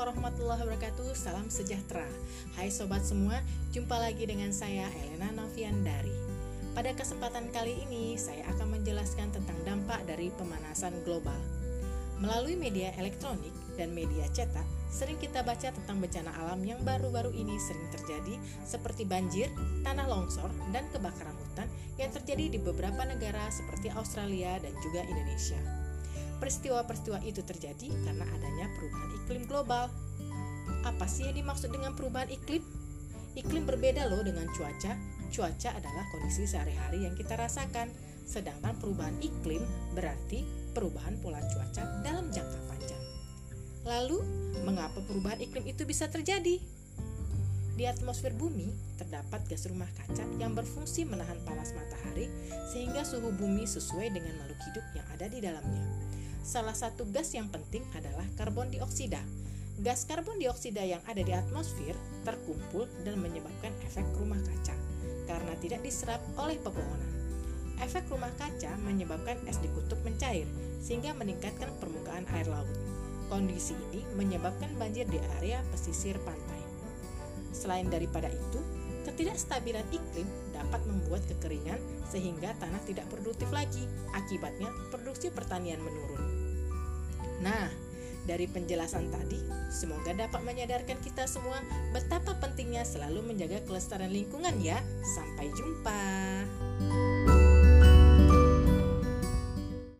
warahmatullahi wabarakatuh. Salam sejahtera. Hai sobat semua Jumpa lagi dengan saya Elena Noviandari. Pada kesempatan kali ini Saya akan menjelaskan tentang dampak dari pemanasan global. Melalui media elektronik dan media cetak Sering kita baca tentang bencana alam yang baru-baru ini sering terjadi Seperti banjir, tanah longsor, dan kebakaran hutan Yang terjadi di beberapa negara seperti Australia dan juga Indonesia Peristiwa-peristiwa itu terjadi karena adanya perubahan iklim global. Apa sih yang dimaksud dengan perubahan iklim? Iklim berbeda loh dengan cuaca. Cuaca adalah kondisi sehari-hari yang kita rasakan, sedangkan perubahan iklim berarti perubahan pola cuaca dalam jangka panjang. Lalu, mengapa perubahan iklim itu bisa terjadi? Di atmosfer bumi terdapat gas rumah kaca yang berfungsi menahan panas matahari sehingga suhu bumi sesuai dengan makhluk hidup yang ada di dalamnya. Salah satu gas yang penting adalah karbon dioksida. Gas karbon dioksida yang ada di atmosfer terkumpul dan menyebabkan efek rumah kaca karena tidak diserap oleh pepohonan. Efek rumah kaca menyebabkan es di kutub mencair sehingga meningkatkan permukaan air laut. Kondisi ini menyebabkan banjir di area pesisir pantai. Selain daripada itu, ketidakstabilan iklim dapat membuat kekeringan sehingga tanah tidak produktif lagi. Akibatnya, produksi pertanian menurun. Nah, dari penjelasan tadi, semoga dapat menyadarkan kita semua betapa pentingnya selalu menjaga kelestarian lingkungan ya. Sampai jumpa.